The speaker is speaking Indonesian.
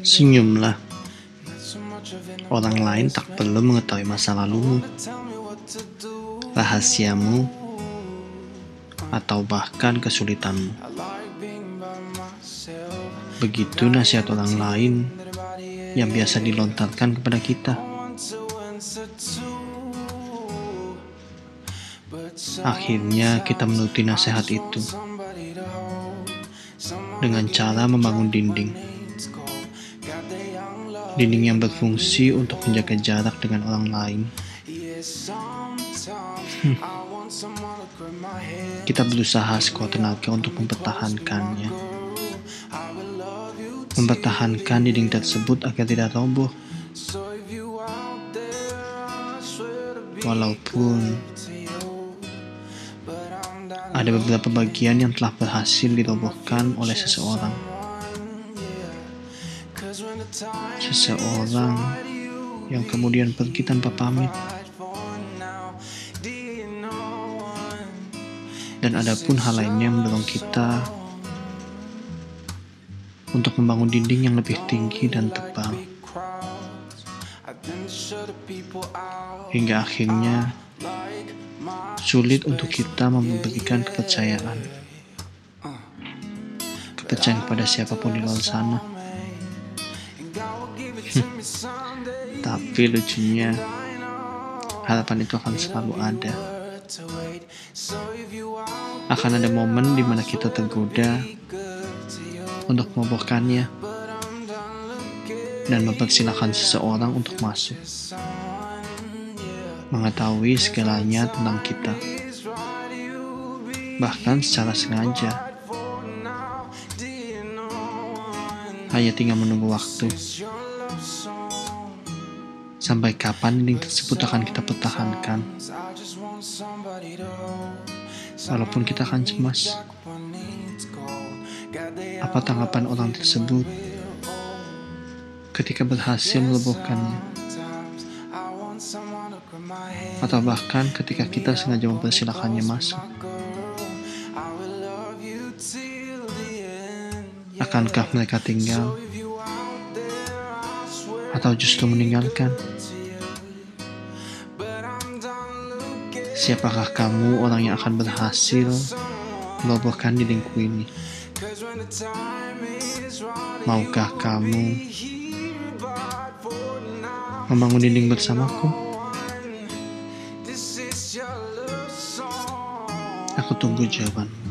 Senyumlah. Orang lain tak perlu mengetahui masa lalumu, rahasiamu, atau bahkan kesulitanmu. Begitu nasihat orang lain yang biasa dilontarkan kepada kita. Akhirnya kita menuruti nasihat itu dengan cara membangun dinding. Dinding yang berfungsi untuk menjaga jarak dengan orang lain. Hmm. Kita berusaha sekuat tenaga untuk mempertahankannya. Mempertahankan dinding tersebut agar tidak roboh. Walaupun ada beberapa bagian yang telah berhasil dirobohkan oleh seseorang. Seseorang yang kemudian pergi tanpa pamit. Dan ada pun hal lainnya yang mendorong kita untuk membangun dinding yang lebih tinggi dan tebal. Hingga akhirnya sulit untuk kita memberikan kepercayaan. Kepercayaan kepada siapa pun di luar sana. Tapi lucunya, harapan itu akan selalu ada. Akan ada momen di mana kita tergoda untuk mengobohkannya dan mempersilahkan seseorang untuk masuk mengetahui segalanya tentang kita, bahkan secara sengaja. Hanya tinggal menunggu waktu. Sampai kapan dinding tersebut akan kita pertahankan? Walaupun kita akan cemas. Apa tanggapan orang tersebut ketika berhasil melebuhkannya? Atau bahkan ketika kita sengaja mempersilahkannya masuk. Akankah mereka tinggal atau justru meninggalkan? Siapakah kamu orang yang akan berhasil merobohkan dindingku ini? Maukah kamu membangun dinding bersamaku? Aku tunggu jawabanmu.